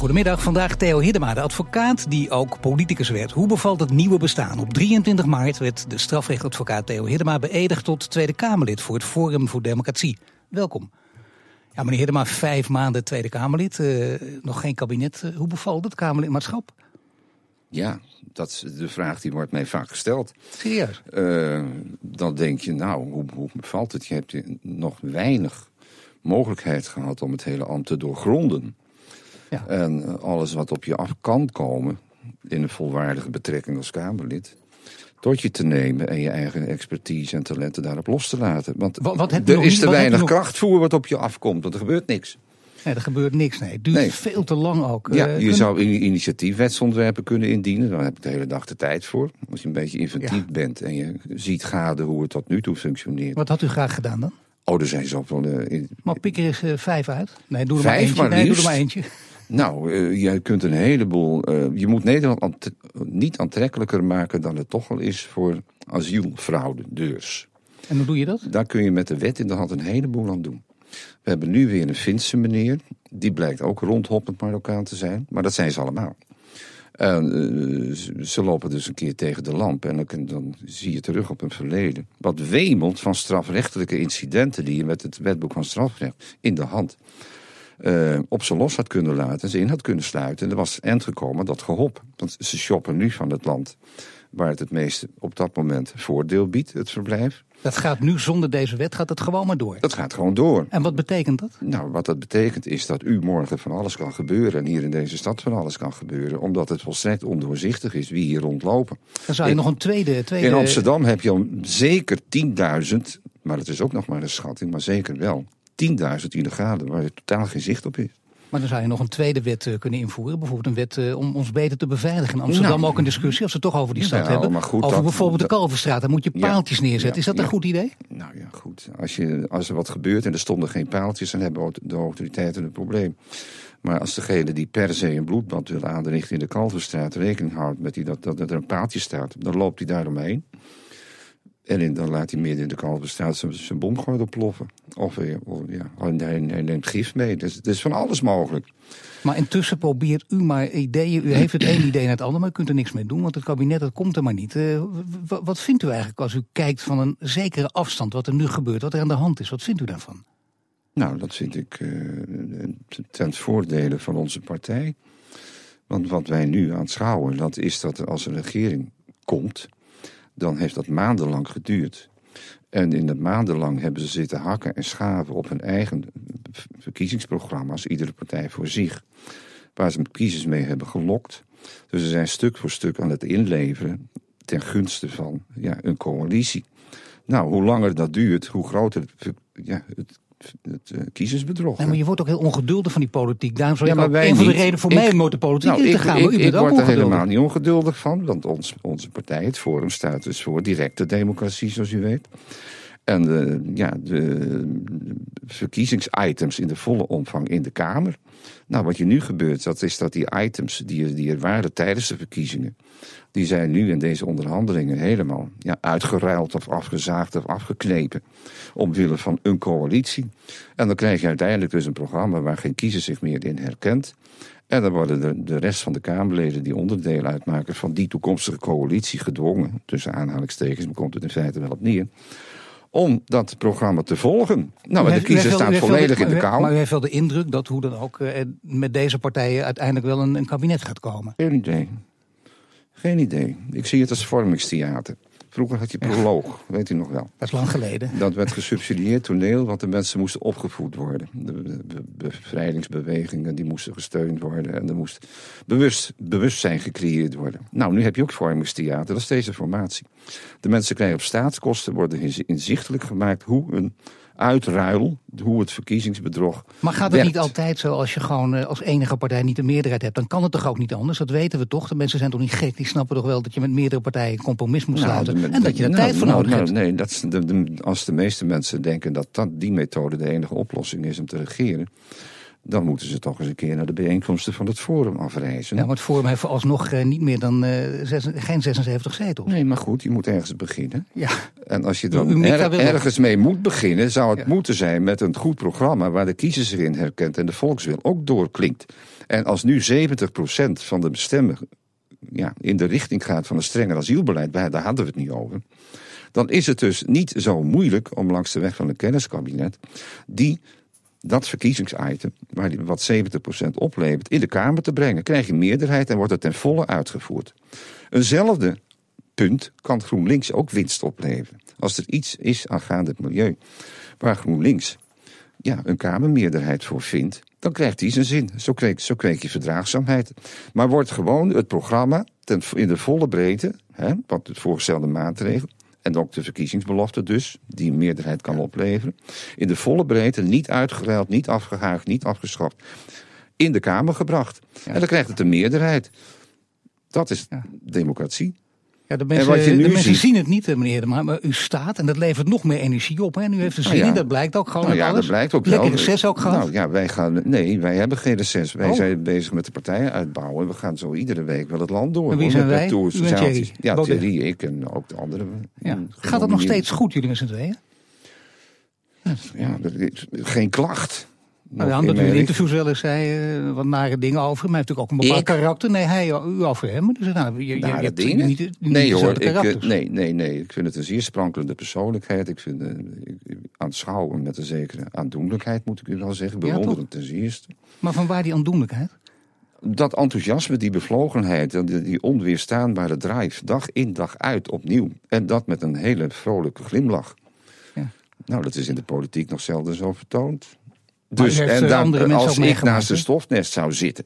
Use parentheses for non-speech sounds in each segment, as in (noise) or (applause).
Goedemiddag, vandaag Theo Hiddema, de advocaat die ook politicus werd. Hoe bevalt het nieuwe bestaan? Op 23 maart werd de strafrechtadvocaat Theo Hiddema beëdigd tot Tweede Kamerlid voor het Forum voor Democratie. Welkom. Ja, meneer Hiddema, vijf maanden Tweede Kamerlid, uh, nog geen kabinet. Uh, hoe bevalt het Kamerlidmaatschap? Ja, dat is de vraag die wordt mij vaak gesteld. Serieus? Uh, dan denk je, nou, hoe, hoe bevalt het? Je hebt nog weinig mogelijkheid gehad om het hele ambt te doorgronden. Ja. En alles wat op je af kan komen in een volwaardige betrekking als Kamerlid, tot je te nemen en je eigen expertise en talenten daarop los te laten. Want wat, wat er is te weinig krachtvoer wat op je afkomt, want er gebeurt niks. Nee, er gebeurt niks. Nee. Het duurt veel te lang ook. Ja, uh, je zou initiatiefwetsontwerpen kunnen indienen. Daar heb ik de hele dag de tijd voor. Als je een beetje inventief bent en je ziet gade hoe het tot nu toe functioneert. Wat had u graag gedaan dan? Oh, er zijn zoveel... Uh, maar pik er eens uh, vijf uit. Nee, doe er maar eentje. Maar nee, doe er maar eentje. Nou, uh, je kunt een heleboel. Uh, je moet Nederland niet aantrekkelijker maken dan het toch al is voor asielfraudeurs. En hoe doe je dat? Daar kun je met de wet in de hand een heleboel aan doen. We hebben nu weer een Finse meneer. Die blijkt ook rondhoppend Marokkaan te zijn. Maar dat zijn ze allemaal. En, uh, ze lopen dus een keer tegen de lamp en dan, dan, zie je terug op een verleden. Wat wemelt van strafrechtelijke incidenten die je met het wetboek van strafrecht in de hand uh, op zijn los had kunnen laten en ze in had kunnen sluiten. En er was eind gekomen dat gehop. Want ze shoppen nu van het land waar het het meeste op dat moment voordeel biedt, het verblijf. Dat gaat nu zonder deze wet, gaat het gewoon maar door? Dat gaat gewoon door. En wat betekent dat? Nou, wat dat betekent is dat u morgen van alles kan gebeuren... en hier in deze stad van alles kan gebeuren... omdat het volstrekt ondoorzichtig is wie hier rondlopen. Dan zou je nog een tweede, tweede... In Amsterdam heb je al zeker 10.000, maar het is ook nog maar een schatting... maar zeker wel 10.000 illegale waar je totaal geen zicht op is. Maar dan zou je nog een tweede wet uh, kunnen invoeren. Bijvoorbeeld een wet uh, om ons beter te beveiligen. In Amsterdam nou, ook een discussie, als we het toch over die stad nou, hebben. Goed, over dat, bijvoorbeeld de Kalverstraat. Dan moet je paaltjes ja, neerzetten. Is dat een goed idee? Nou ja, goed. Als, je, als er wat gebeurt en er stonden geen paaltjes... dan hebben de autoriteiten een probleem. Maar als degene die per se een bloedbad wil aanrichten in de Kalverstraat... rekening houdt met die, dat, dat, dat er een paaltje staat... dan loopt hij daaromheen. En dan laat hij midden in de Kalverstraat zijn, zijn bomgordel ploffen. Of, of ja, hij, neemt gif mee. Dus het is van alles mogelijk. Maar intussen probeert u maar ideeën. U heeft het ene idee naar het andere, maar u kunt er niks mee doen. Want het kabinet, dat komt er maar niet. Uh, wat vindt u eigenlijk als u kijkt van een zekere afstand... wat er nu gebeurt, wat er aan de hand is? Wat vindt u daarvan? Nou, dat vind ik uh, ten voordele van onze partij. Want wat wij nu aanschouwen, dat is dat als een regering komt dan heeft dat maandenlang geduurd. En in de maandenlang hebben ze zitten hakken en schaven op hun eigen verkiezingsprogramma's, iedere partij voor zich. Waar ze kiezers mee hebben gelokt. Dus ze zijn stuk voor stuk aan het inleveren ten gunste van ja, een coalitie. Nou, hoe langer dat duurt, hoe groter ja, het het uh, kiezersbedrog. Nee, maar je wordt ook heel ongeduldig van die politiek. Daarom zou ja, een van de redenen voor mij om de politiek nou, in te gaan. Ik, ik, ik word er helemaal niet ongeduldig van. Want ons, onze partij, het Forum, staat dus voor directe democratie, zoals u weet. En de, ja, de verkiezingsitems in de volle omvang in de Kamer. Nou, wat je nu gebeurt, dat is dat die items die, die er waren tijdens de verkiezingen... die zijn nu in deze onderhandelingen helemaal ja, uitgeruild of afgezaagd of afgeknepen... omwille van een coalitie. En dan krijg je uiteindelijk dus een programma waar geen kiezer zich meer in herkent... En dan worden de, de rest van de Kamerleden die onderdeel uitmaken van die toekomstige coalitie gedwongen, tussen aanhalingstekens, maar komt het in feite wel op neer, om dat programma te volgen. Nou, de kiezer staat volledig in de kou. Maar u heeft wel de indruk dat hoe dan ook eh, met deze partijen uiteindelijk wel een, een kabinet gaat komen? Geen idee. Geen idee. Ik zie het als vormingstheater. Vroeger had je proloog, weet u nog wel. Dat is lang geleden. Dat werd gesubsidieerd toneel, want de mensen moesten opgevoed worden. De, bevrijdingsbewegingen die moesten gesteund worden. En er moest bewust, bewustzijn gecreëerd worden. Nou, nu heb je ook vormingstheater, dat is deze formatie. De mensen krijgen op staatskosten, worden inzichtelijk gemaakt hoe een uitruil, hoe het verkiezingsbedrog. Maar gaat het niet altijd zo als je gewoon eh, als enige partij niet de meerderheid hebt? Dan kan het toch ook niet anders? Dat weten we toch? De mensen zijn toch niet gek? Die snappen toch wel dat je met meerdere partijen een compromis moet nou, sluiten. en dat je daar nou, tijd voor nou, nodig hebt. Nee, dat is de, als de meeste mensen denken dat, dat die methode de enige oplossing is om te regeren dan moeten ze toch eens een keer naar de bijeenkomsten van het Forum afreizen. Ja, maar het Forum heeft alsnog uh, niet meer dan uh, zes, geen 76 zetels. Nee, maar goed, je moet ergens beginnen. Ja. En als je dan er, ergens mee moet beginnen, zou het moeten zijn met een goed programma waar de kiezer zich in herkent en de volkswil ook doorklinkt. En als nu 70% van de stemmen ja, in de richting gaat van een strenger asielbeleid, daar hadden we het niet over. Dan is het dus niet zo moeilijk om langs de weg van een kenniskabinet die dat verkiezingsitem, waar wat 70% oplevert, in de Kamer te brengen. Krijg je meerderheid en wordt het ten volle uitgevoerd. Eenzelfde punt kan GroenLinks ook winst opleveren. Als er iets is aangaande het milieu waar GroenLinks ja, een Kamermeerderheid voor vindt, dan krijgt hij zijn zin. Zo kweek, zo je verdraagzaamheid. Maar wordt gewoon het programma ten, in de volle breedte, hè, wat het voorgestelde maatregel, en ook de verkiezingsbelofte dus, die een meerderheid kan opleveren, in de volle breedte, niet uitgeruild, niet afgehaagd, niet afgeschaft, in de Kamer gebracht. En dan krijgt het een meerderheid. Dat is democratie. Ja, de mensen, de mensen zien het niet, meneer maar, maar u staat en dat levert nog meer energie op. Hè? En u heeft een zin nou dat blijkt ook gewoon. Nou ja, alles. dat blijkt ook Lekker reces ook gehad. Nou ja, wij gaan, nee, wij hebben geen reces. Wij oh. zijn bezig met de partijen uitbouwen. We gaan zo iedere week wel het land door. En wie zijn wij? Tours, u en Thierry. Ja, Thierry, ik en ook de anderen. Ja. Gaat dat nog steeds goed, jullie met z'n tweeën? Ja, geen klacht. Nou, omdat u in interviews wel eens zei uh, wat nare dingen over hem. Hij heeft natuurlijk ook een bepaald karakter. Nee, hij, u over hem. Dus nou, je, nare je hebt dingen? Niet, niet nee hoor, ik, uh, nee, nee, nee. Ik vind het een zeer sprankelende persoonlijkheid. Ik vind uh, aanschouwen met een zekere aandoenlijkheid, moet ik u wel zeggen. Bewonderend ten zeerste. Maar van waar die aandoenlijkheid? Dat enthousiasme, die bevlogenheid, die, die onweerstaanbare drive, dag in dag uit opnieuw. En dat met een hele vrolijke glimlach. Ja. Nou, dat is in de politiek nog zelden zo vertoond. Dus en dan, als ik naast een stofnest zou zitten.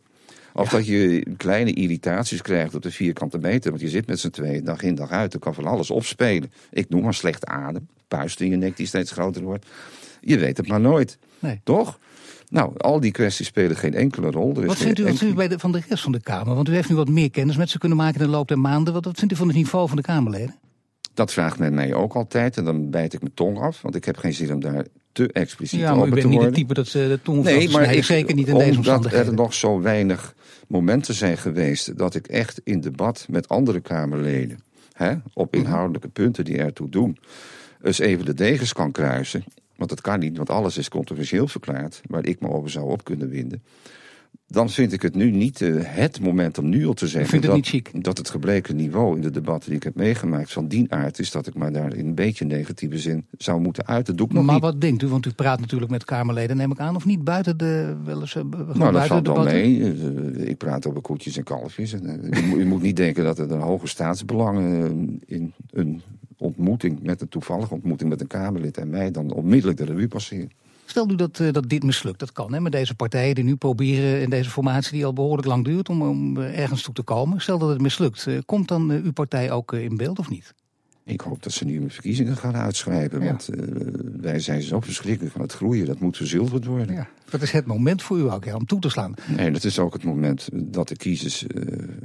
Of dat je kleine irritaties krijgt op de vierkante meter. Want je zit met z'n tweeën dag in dag uit. Er kan van alles opspelen. Ik noem maar slecht adem. Puist in je nek die steeds groter wordt. Je weet het maar nooit. Nee. Toch? Nou, al die kwesties spelen geen enkele rol. wat vindt u, enkele... bij de, van de rest van de Kamer? Want u heeft nu wat meer kennis met ze kunnen maken in de loop der maanden. Wat, wat vindt u van het niveau van de Kamerleden? Dat vraagt men mij ook altijd. En dan bijt ik mijn tong af. Want ik heb geen zin om daar te expliciet ja, maar te worden. niet het type dat ze de tong Nee, maar ik, zeker niet in deze omstandigheden. Omdat er nog zo weinig momenten zijn geweest... dat ik echt in debat met andere Kamerleden... Hè, op Mhm. inhoudelijke punten die ertoe doen... eens even de degens kan kruisen. Want dat kan niet, want alles is controversieel verklaard... waar ik me over zou op kunnen winden dan vind ik het nu niet uh, het moment om nu al te zeggen het dat, chic. dat het gebleken niveau in de debatten die ik heb meegemaakt van die aard is dat ik maar daar in een beetje negatieve zin zou moeten uiten. Doe ik nog maar niet. wat denkt u? Want u praat natuurlijk met Kamerleden, neem ik aan, of niet buiten de wel eens. Uh, nou, dat valt wel mee. Uh, ik praat over koetjes en kalfjes. En, moet niet denken dat er een hoge staatsbelangen in een ontmoeting met een toevallige ontmoeting met een Kamerlid en mij dan onmiddellijk de revue passeren. Stel nu dat, uh, dat dit mislukt, dat kan hè, met deze partijen die nu proberen in deze formatie die al behoorlijk lang duurt om, om ergens toe te komen. Stel dat het mislukt, uh, komt dan uw partij ook in beeld of niet? Ik hoop dat ze nieuwe verkiezingen gaan uitschrijven. Ja. Want wij zijn zo verschrikkelijk van het groeien. Dat moet verzilverd worden. Ja, dat is het moment voor u ook ja, om toe te slaan. Nee, dat is ook het moment dat de kiezers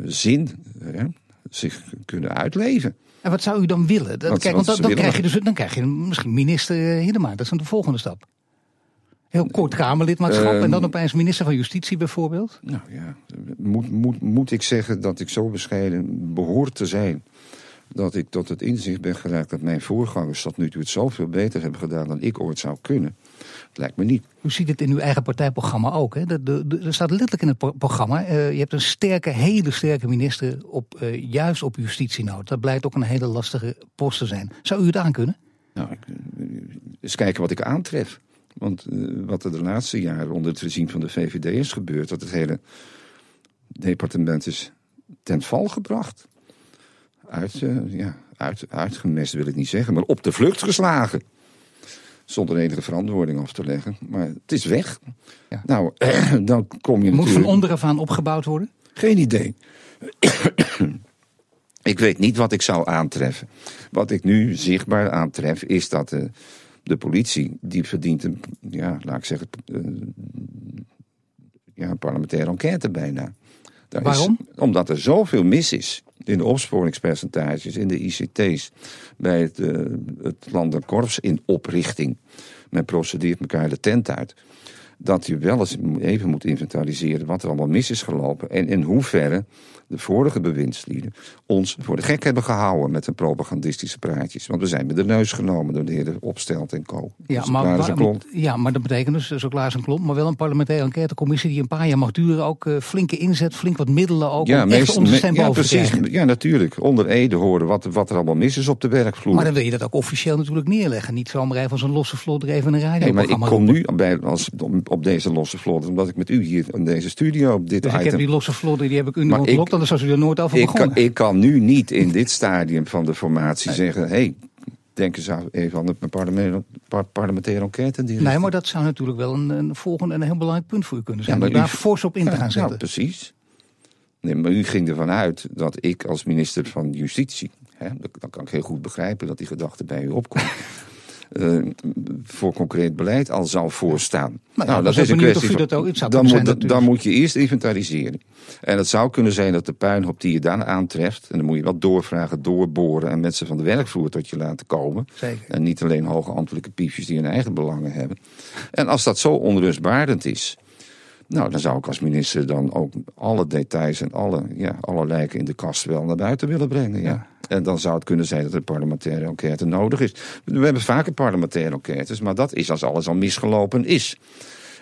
zin zich kunnen uitleven. En wat zou u dan willen? Dat, Wat- kijk, want dan, dan, krijg je dus, dan krijg je misschien minister Hiddema. Dat is dan de volgende stap. Heel kort Kamerlidmaatschap Ehm, en dan opeens minister van Justitie bijvoorbeeld. Nou ja, moet, moet, moet ik zeggen dat ik zo bescheiden behoor te zijn. Dat ik tot het inzicht ben geraakt dat mijn voorgangers tot nu toe het zoveel beter hebben gedaan dan ik ooit zou kunnen. Dat lijkt me niet. U ziet het in uw eigen partijprogramma ook. Hè? De, de, de- er staat letterlijk in het pro- programma. eh, je hebt een sterke, hele sterke minister op, eh, juist op justitie nodig. Dat blijkt ook een hele lastige post te zijn. Zou u het aankunnen? Nou, ik, eh, eens kijken wat ik aantref. Want eh, wat er de laatste jaren onder het regime van de VVD is gebeurd, dat het hele departement is ten val gebracht. Uit, eh, ja, uit, uitgemest wil ik niet zeggen, maar op de vlucht geslagen. Zonder enige verantwoording af te leggen. Maar het is weg. Ja. Nou, (clears throat) dan kom je Moet van onderaf aan opgebouwd worden? Geen idee. ik weet niet wat ik zou aantreffen. Wat ik nu zichtbaar aantref is dat de, de politie, die verdient een, ja, laat ik zeggen, eh, ja, een parlementaire enquête bijna. Daar Waarom? Is, omdat er zoveel mis is in de opsporingspercentages, in de ICT's, bij het, eh, het landenkorps in oprichting. Men procedeert elkaar de tent uit. Dat je wel eens even moet inventariseren wat er allemaal mis is gelopen. En in hoeverre de vorige bewindslieden, ons voor de gek hebben gehouden met hun propagandistische praatjes. Want we zijn met de neus genomen door de heren Opstelt en Co. Ja, Dus maar, waar- klomp. ja, maar dat betekent dus, zo klaar is een klomp, maar wel een parlementaire enquêtecommissie die een paar jaar mag duren. Ook eh, flinke inzet, flink wat middelen ook. Ja, om echt meest- onze me- stem ja, precies. Ja, natuurlijk. Onder Ede horen wat, wat er allemaal mis is op de werkvloer. Maar dan wil je dat ook officieel natuurlijk neerleggen. Niet zomaar even als een losse vlot er even een Nee, maar ik kom nu bij, als, op deze losse vlot, omdat ik met u hier in deze studio op dit Dus ik heb item... die losse vlotten, die heb ik u nu ontlokt, anders was u er nooit over ik, begonnen. kan, ik kan nu niet in dit stadium van de formatie zeggen... hé, hey, denk eens aan- even aan de parlementaire, par- parlementaire enquête. Die Nee, maar dat zou natuurlijk wel een, een volgende en een heel belangrijk punt voor u kunnen zijn. Ja, maar daar fors op in te Ja, gaan nou, zetten. precies. Nee, maar u ging ervan uit dat ik als minister van Justitie... Hè, dat- dan kan ik heel goed begrijpen dat die gedachte bij u opkomt... (laughs) eh, voor concreet beleid al zou voorstaan. Nou ja, ik was ook benieuwd of u dat ook- zou dan, moet, dat dan moet je eerst inventariseren. En het zou kunnen zijn dat de puinhoop die je dan aantreft... en dan moet je wel doorvragen, doorboren... en mensen van de werkvloer tot je laten komen. Zeker. En niet alleen hoge ambtelijke piefjes die hun eigen belangen hebben. En als dat zo onrustbarend is... Nou, dan zou ik als minister dan ook alle details en alle, ja, alle lijken in de kast wel naar buiten willen brengen. Ja. En dan zou het kunnen zijn dat er parlementaire enquête nodig is. We hebben vaker parlementaire enquêtes, maar dat is als alles al misgelopen is.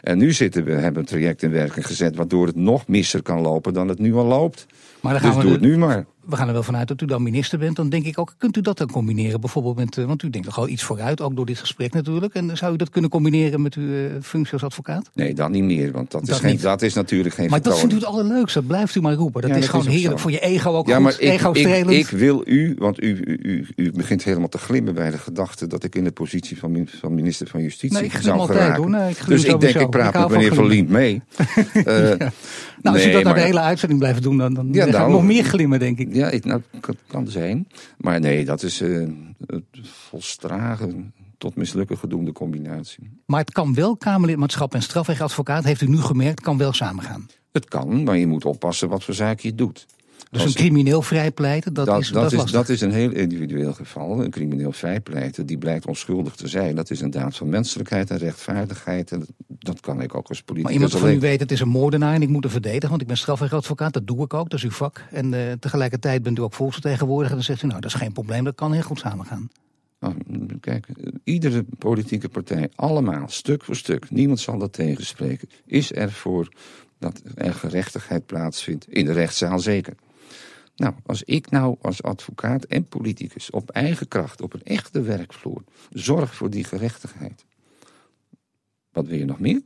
En nu zitten we, hebben een traject in werking gezet waardoor het nog misser kan lopen dan het nu al loopt. Maar dan Dus we doe de- het nu maar. we gaan er wel vanuit dat u dan minister bent. Dan denk ik ook, kunt u dat dan combineren? Bijvoorbeeld met, eh, want u denkt toch al iets vooruit, ook door dit gesprek natuurlijk. En zou u dat kunnen combineren met uw eh, functie als advocaat? Nee, dat niet meer, want dat, Dat is, geen, niet. dat is natuurlijk geen Maar dat vindt u het allerleukste, dat blijft u maar roepen. Dat Ja, is dat gewoon is heerlijk zo. voor je ego ook Ja, goed. maar ik, ik, wil u, want u, u, u, u begint helemaal te glimmen bij de gedachte dat ik in de positie van, van minister van Justitie Nee, ik zou altijd, geraken. hoor. Nee, ik glim dus ik denk, ik praat Ik met meneer van Lient mee. (laughs) Eh, nou, als u dat naar de hele uitzending blijft doen, dan, dan Ja, nou, nog meer glimmen, denk ik. Ja, ik, nou, kan, zijn. Maar nee, dat is eh het volstragen tot mislukken gedoemde combinatie. Maar het kan wel, Kamerlidmaatschap en strafrechtadvocaat, heeft u nu gemerkt, kan wel samengaan. Het kan, maar je moet oppassen wat voor zaak je doet. Dus een crimineel vrijpleiten, dat, dat, is, dat, dat is, dat is een heel individueel geval. Een crimineel vrijpleiten, die blijkt onschuldig te zijn. Dat is een daad van menselijkheid en rechtvaardigheid. En dat, kan ik ook als Maar politicus iemand van u weet, het is een moordenaar en ik moet hem verdedigen, want ik ben strafrechtadvocaat, dat doe ik ook, dat is uw vak. En eh, tegelijkertijd bent u ook volksvertegenwoordiger en dan zegt u, nou, dat is geen probleem, dat kan heel goed samengaan. Nou, kijk, iedere politieke partij, allemaal, stuk voor stuk, niemand zal dat tegenspreken, is ervoor dat er gerechtigheid plaatsvindt. In de rechtszaal zeker. Nou, als ik nou als advocaat en politicus op eigen kracht, op een echte werkvloer, zorg voor die gerechtigheid. Wat wil je nog meer?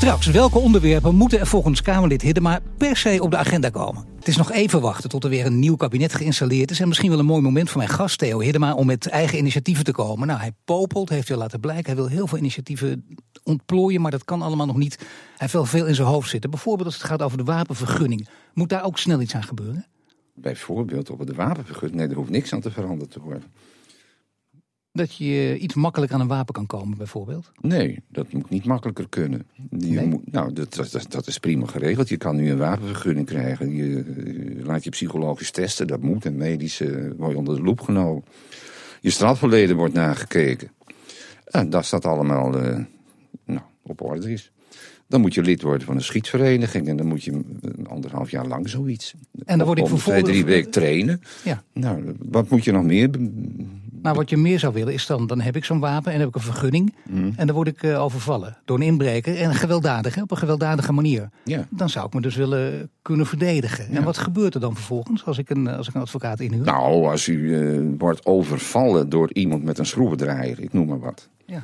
Straks, welke onderwerpen moeten er volgens Kamerlid Hiddema per se op de agenda komen? Het is nog even wachten tot er weer een nieuw kabinet geïnstalleerd is. En misschien wel een mooi moment voor mijn gast Theo Hiddema om met eigen initiatieven te komen. Nou, hij popelt, heeft hij laten blijken. Hij wil heel veel initiatieven ontplooien, maar dat kan allemaal nog niet. Hij heeft wel veel in zijn hoofd zitten. Bijvoorbeeld als het gaat over de wapenvergunning. Moet daar ook snel iets aan gebeuren? Bijvoorbeeld op de wapenvergunning. Nee, er hoeft niks aan te veranderd te worden. Dat je iets makkelijker aan een wapen kan komen, bijvoorbeeld. Nee, dat moet niet makkelijker kunnen. Je Nee? moet, nou, dat, dat, dat is prima geregeld. Je kan nu een wapenvergunning krijgen. Je, eh, laat je psychologisch testen, dat moet. En medisch eh, word je onder de loep genomen. Je strafverleden wordt nagekeken. En dat dat allemaal eh, nou, op orde is. Dan moet je lid worden van een schietvereniging. En dan moet je een anderhalf jaar lang zoiets. En dan word ik Om twee, vervolgens- drie weken trainen. Ja. Nou, wat moet je nog meer? Nou, wat je meer zou willen is dan, dan heb ik zo'n wapen en heb ik een vergunning. Mhm. En dan word ik eh, overvallen door een inbreker en gewelddadig, hè, op een gewelddadige manier. Ja. Dan zou ik me dus willen kunnen verdedigen. En wat gebeurt er dan vervolgens als ik een, als ik een advocaat inhuur? Nou, als u eh, wordt overvallen door iemand met een schroevendraaier, ik noem maar wat. Ja.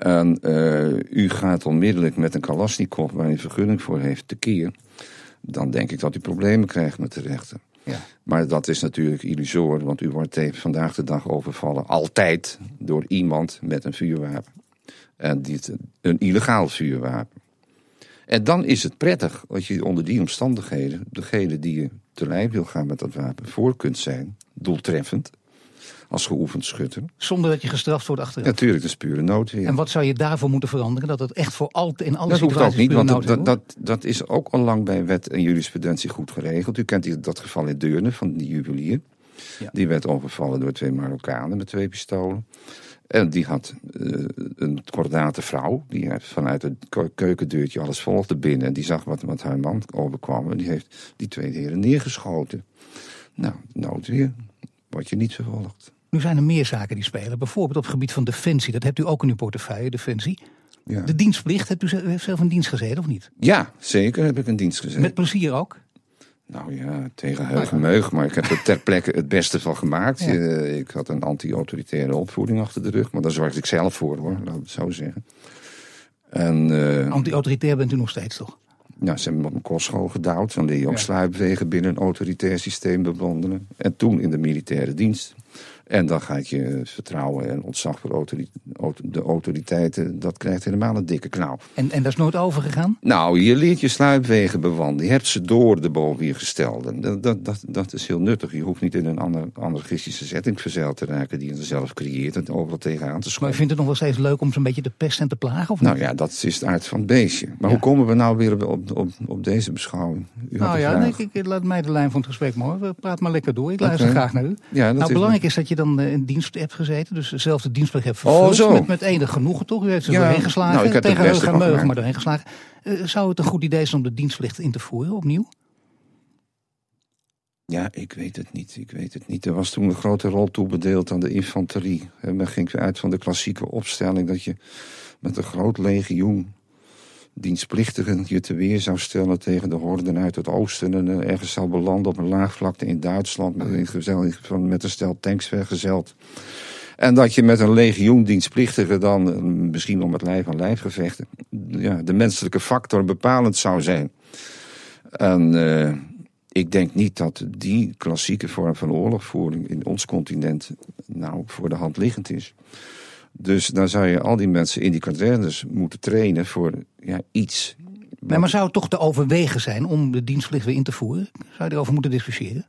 En eh, u gaat onmiddellijk met een Kalashnikov, waar u vergunning voor heeft, tekeer. Dan denk ik dat u problemen krijgt met de rechter. Ja. Maar dat is natuurlijk illusoor, want u wordt vandaag de dag overvallen. Altijd door iemand met een vuurwapen. En dit, een illegaal vuurwapen. En dan is het prettig als je onder die omstandigheden, degene die je te lijf wil gaan met dat wapen, voor kunt zijn, doeltreffend, als geoefend schutter. Zonder dat je gestraft wordt achteraf. Natuurlijk, dat is pure noodweer. En wat zou je daarvoor moeten veranderen? Dat het echt voor altijd in alle Dat hoeft situaties ook niet, want dat, dat, dat, dat is ook al lang bij wet en jurisprudentie goed geregeld. U kent die, dat geval in Deurne van die juwelier. Ja. Die werd overvallen door twee Marokkanen met twee pistolen. En die had uh, een kordate vrouw. Die vanuit het keukendeurtje alles volgde binnen. En die zag wat, wat haar man overkwam. En die heeft die twee heren neergeschoten. Nou, noodweer. Word je niet vervolgd. Nu zijn er meer zaken die spelen. Bijvoorbeeld op het gebied van defensie. Dat hebt u ook in uw portefeuille, defensie. Ja. De dienstplicht, hebt u zelf een dienst gezeten of niet? Ja, zeker heb ik een dienst gezeten. Met plezier ook? Nou ja, tegen heug en meug, maar ik heb er ter plekke het beste van gemaakt. ik had een anti-autoritaire opvoeding achter de rug, maar daar zorgde ik zelf voor hoor, laat ik het zo zeggen. Uh, Anti-autoritair bent u nog steeds toch? Nou, ze hebben me op een kostschool gedouwd. Dan leer je ook ja. sluipwegen binnen een autoritair systeem bewandelen. En toen in de militaire dienst. En dan gaat je vertrouwen en ontzag voor de autoriteiten, dat krijgt helemaal een dikke knauw. En, en dat is nooit overgegaan? Nou, je leert je sluipwegen bewandelen. Je hebt ze door de boven je gestelde. Dat, dat, dat, dat is heel nuttig. Je hoeft niet in een ander, anarchistische setting verzeild te raken die je zelf creëert en overal tegenaan te schoppen. Maar je vindt het nog wel steeds leuk om zo'n beetje te pesten en te plagen? Of nou ja, dat is het aard van het beestje. Maar hoe komen we nou weer op, op, op deze beschouwing? U nou ja, nee, ik, laat mij de lijn van het gesprek maar. Praat maar lekker door. Ik luister graag naar u. Ja, nou, belangrijk is dat je dan uh, in dienst hebt gezeten. Dus dezelfde dienstplicht hebt oh, vervuld. Oh, met, met enig genoegen toch? U heeft er ja, doorheen geslagen. Nou, ik heb tegen en meugen maar doorheen geslagen. Uh, zou het een goed idee zijn om de dienstplicht in te voeren opnieuw? Ja, ik weet het niet. Ik weet het niet. Er was toen een grote rol toebedeeld aan de infanterie. Men ging uit van de klassieke opstelling dat je met een groot legioen dienstplichtigen je te weer zou stellen tegen de horden uit het oosten. En uh, ergens zou belanden op een laagvlakte in Duitsland met, een, met een stel tanks vergezeld. En dat je met een legioen dienstplichtigen dan, eh, misschien om het lijf aan lijf gevechten, ja, de menselijke factor bepalend zou zijn. En uh, ik denk niet dat die klassieke vorm van oorlogvoering in ons continent nou voor de hand liggend is. Dus dan zou je al die mensen in die kazernes moeten trainen voor ja, iets. Nee, maar zou het toch te overwegen zijn om de dienstplicht weer in te voeren? Zou je erover moeten discussiëren?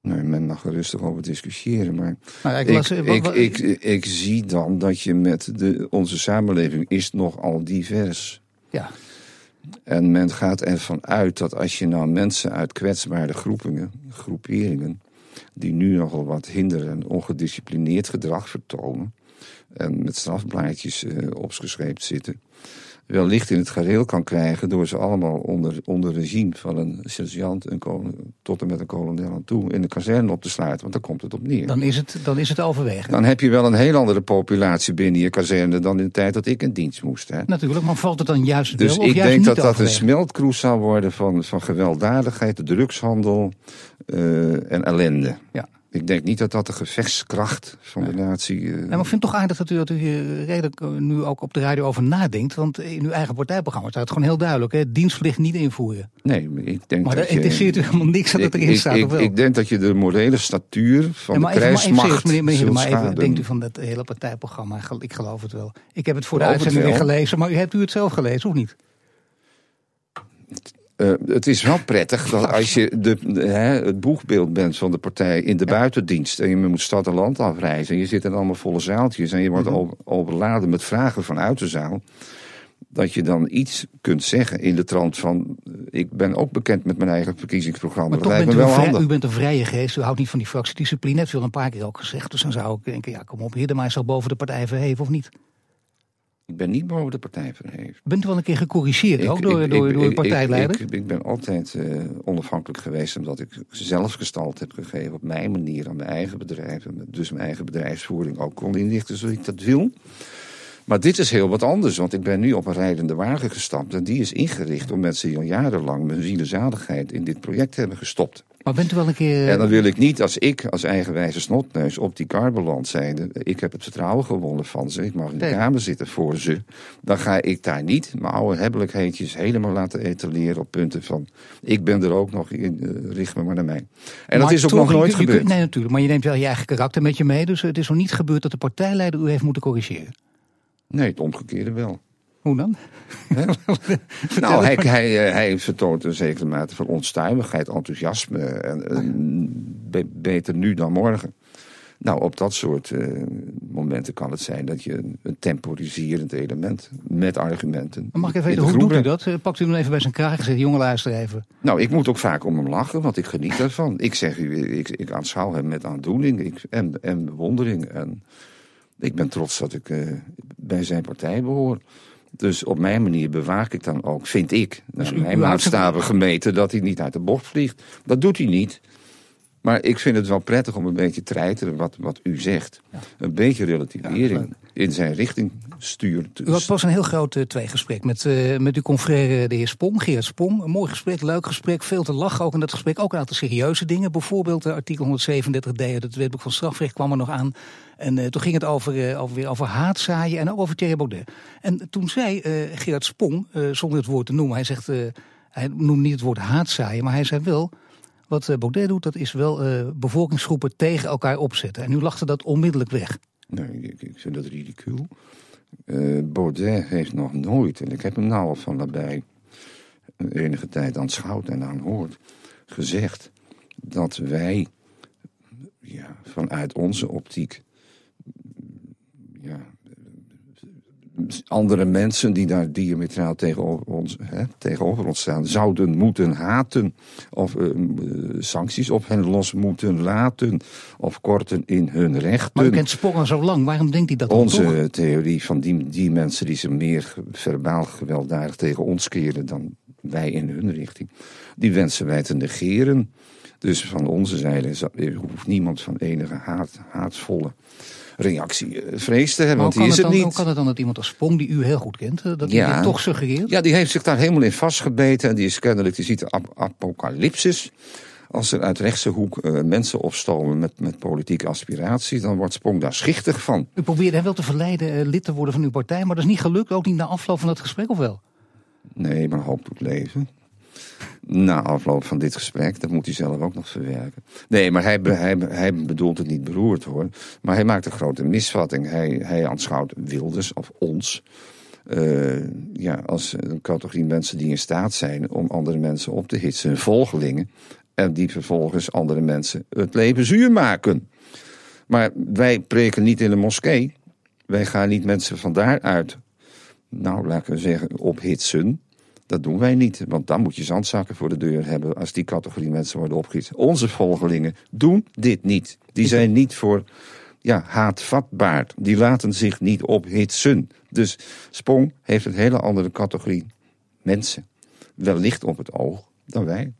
Nee, men mag er rustig over discussiëren. Maar nou ik, ik, ik, ik, zie dan dat je met de, onze samenleving is nogal divers. Ja. En men gaat ervan uit dat als je nou mensen uit kwetsbare groepingen, groeperingen die nu nogal wat hinder en ongedisciplineerd gedrag vertonen en met strafblaadjes uh, opgeschreven zitten, wellicht in het gareel kan krijgen door ze allemaal onder, onder regime van een sergeant en tot en met een kolonel aan toe in de kazerne op te sluiten, want dan komt het op neer. Dan is het, dan is het overwegen. Dan heb je wel een heel andere populatie binnen je kazerne dan in de tijd dat ik in dienst moest. Hè. Natuurlijk, maar valt het dan juist dus wel, ik denk dat dat een smeltkroes zou worden van, van gewelddadigheid, drugshandel uh, en ellende. Ja. Ik denk niet dat dat de gevechtskracht van de natie. Uh... maar ik vind het toch aardig dat u, dat u hier redelijk eh, nu ook op de radio over nadenkt. Want in uw eigen partijprogramma staat het gewoon heel duidelijk: hè? dienstplicht niet invoeren. Nee, ik denk. Maar dat daar interesseert u helemaal niks dat het erin staat. Ik, ik, denk dat je de morele statuur van ja, de krijgsmacht. meneer, meneer, maar even, denkt u van dat hele partijprogramma? Ik geloof het wel. Ik heb het voor de uitzending weer gelezen, maar u hebt u het zelf gelezen of niet? Uh, het is wel prettig dat als je de, hè, het boegbeeld bent van de partij in de buitendienst en je moet stad en land afreizen en je zit in allemaal volle zaaltjes en je wordt overladen met vragen vanuit de zaal, dat je dan iets kunt zeggen in de trant van ik ben ook bekend met mijn eigen verkiezingsprogramma. Maar dat lijkt me wel handig. U bent een vrije geest, u houdt niet van die fractiediscipline, dat heeft u al een paar keer ook gezegd. Dus dan zou ik denken, ja kom op, hier de maar zal boven de partij verheven of niet? Ik ben niet boven de partij verheven. Bent u wel een keer gecorrigeerd, ook door, door, door uw partijleider? Ik, ik, ben altijd uh, onafhankelijk geweest, omdat ik zelf gestald heb gegeven op mijn manier aan mijn eigen bedrijf. En dus mijn eigen bedrijfsvoering ook kon inrichten zoals ik dat wil. Maar dit is heel wat anders, want ik ben nu op een rijdende wagen gestapt. En die is ingericht om mensen die al jarenlang mijn zielenzadigheid in dit project hebben gestopt. Maar bent u wel een keer... En dan wil ik niet als ik als eigenwijze snotneus op die kar beland zijnde... ik heb het vertrouwen gewonnen van ze, ik mag in de kamer zitten voor ze... dan ga ik daar niet mijn oude hebbelijkheidjes helemaal laten etaleren op punten van... ik ben er ook nog in, uh, richt me maar naar mij. En dat is ook nog nooit gebeurd. nee, natuurlijk, maar je neemt wel je eigen karakter met je mee... dus het is nog niet gebeurd dat de partijleider u heeft moeten corrigeren. Nee, het omgekeerde wel. Hoe dan? (laughs) nou, hij, hij, eh, hij vertoont een zekere mate van onstuimigheid, enthousiasme. En, oh beter nu dan morgen. Nou, op dat soort uh, momenten kan het zijn dat je een, temporiserend element met argumenten. Maar mag ik even weten, hoe doet u dat? Eh, pakt u hem even bij zijn kraag en zegt: jongen, luister even. Nou, ik moet ook vaak om hem lachen, want ik geniet ervan. ik zeg u, ik, ik aanschouw hem met aandoening ik, en, en bewondering. En Ik ben trots dat ik uh, bij zijn partij behoor. Dus op mijn manier bewaak ik dan ook, vind ik, naar dus mijn maatstaven gemeten, dat hij niet uit de bocht vliegt. Dat doet hij niet. Maar ik vind het wel prettig om een beetje te treiteren wat, wat u zegt. Een beetje relativering in zijn richting stuurt. Had pas een heel groot uh, tweegesprek met, uh, met uw confrère de heer Spong, Gerard Spong. Een mooi gesprek, leuk gesprek, veel te lachen ook in dat gesprek. Ook een aantal serieuze dingen. Bijvoorbeeld uh, artikel 137d uit het wetboek van strafrecht kwam er nog aan. En toen ging het over, over, weer over haatzaaien en ook over Thierry Baudet. En toen zei Gerard Spong, zonder het woord te noemen, hij zegt... hij noemde niet het woord haatzaaien, maar hij zei wel... Wat Baudet doet, dat is wel bevolkingsgroepen tegen elkaar opzetten. En nu lachte dat onmiddellijk weg. Nee, ik, ik vind dat ridicuul. Uh, Baudet heeft nog nooit, en ik heb hem nou al van daarbij enige tijd aanschouwd en aanhoord, gezegd dat wij ja, vanuit onze optiek ja, andere mensen die daar diametraal tegenover ons, hè, tegenover ons staan, zouden moeten haten. Of uh, sancties op hen los moeten laten. Of korten in hun rechten. Maar u kent Spong zo lang, waarom denkt hij dat Onze theorie van die, die mensen die ze meer verbaal gewelddadig tegen ons keren dan wij in hun richting, die wensen wij te negeren. Dus van onze zijde hoeft niemand van enige haat, haatsvolle reactie eh, vrees te hebben. Want die is het, niet. Hoe kan het dan dat iemand als Spong, die u heel goed kent, eh, dat hij dit toch suggereert? Ja, die heeft zich daar helemaal in vastgebeten. En die is kennelijk, die ziet de ap apocalypsis. Als er uit rechtse hoek uh, mensen opstomen met, met politieke aspiratie, dan wordt Spong daar schichtig van. U probeerde hem wel te verleiden uh, lid te worden van uw partij, maar dat is niet gelukt, ook niet na afloop van het gesprek, of wel? Nee, maar hoop doet leven na afloop van dit gesprek. Dat moet hij zelf ook nog verwerken. Nee, maar hij, hij, hij bedoelt het niet beroerd hoor. Maar hij maakt een grote misvatting. Hij, hij aanschouwt Wilders of ons. Uh, ja, als een categorie mensen die in staat zijn om andere mensen op te hitsen, hun volgelingen. En die vervolgens andere mensen het leven zuur maken. Maar wij preken niet in de moskee. Wij gaan niet mensen van daaruit, nou laten we zeggen, ophitsen. Dat doen wij niet, want dan moet je zandzakken voor de deur hebben als die categorie mensen worden opgehitst. Onze volgelingen doen dit niet. Die zijn niet voor ja, haatvatbaar. Die laten zich niet ophitsen. Dus Spong heeft een hele andere categorie mensen wellicht op het oog dan wij.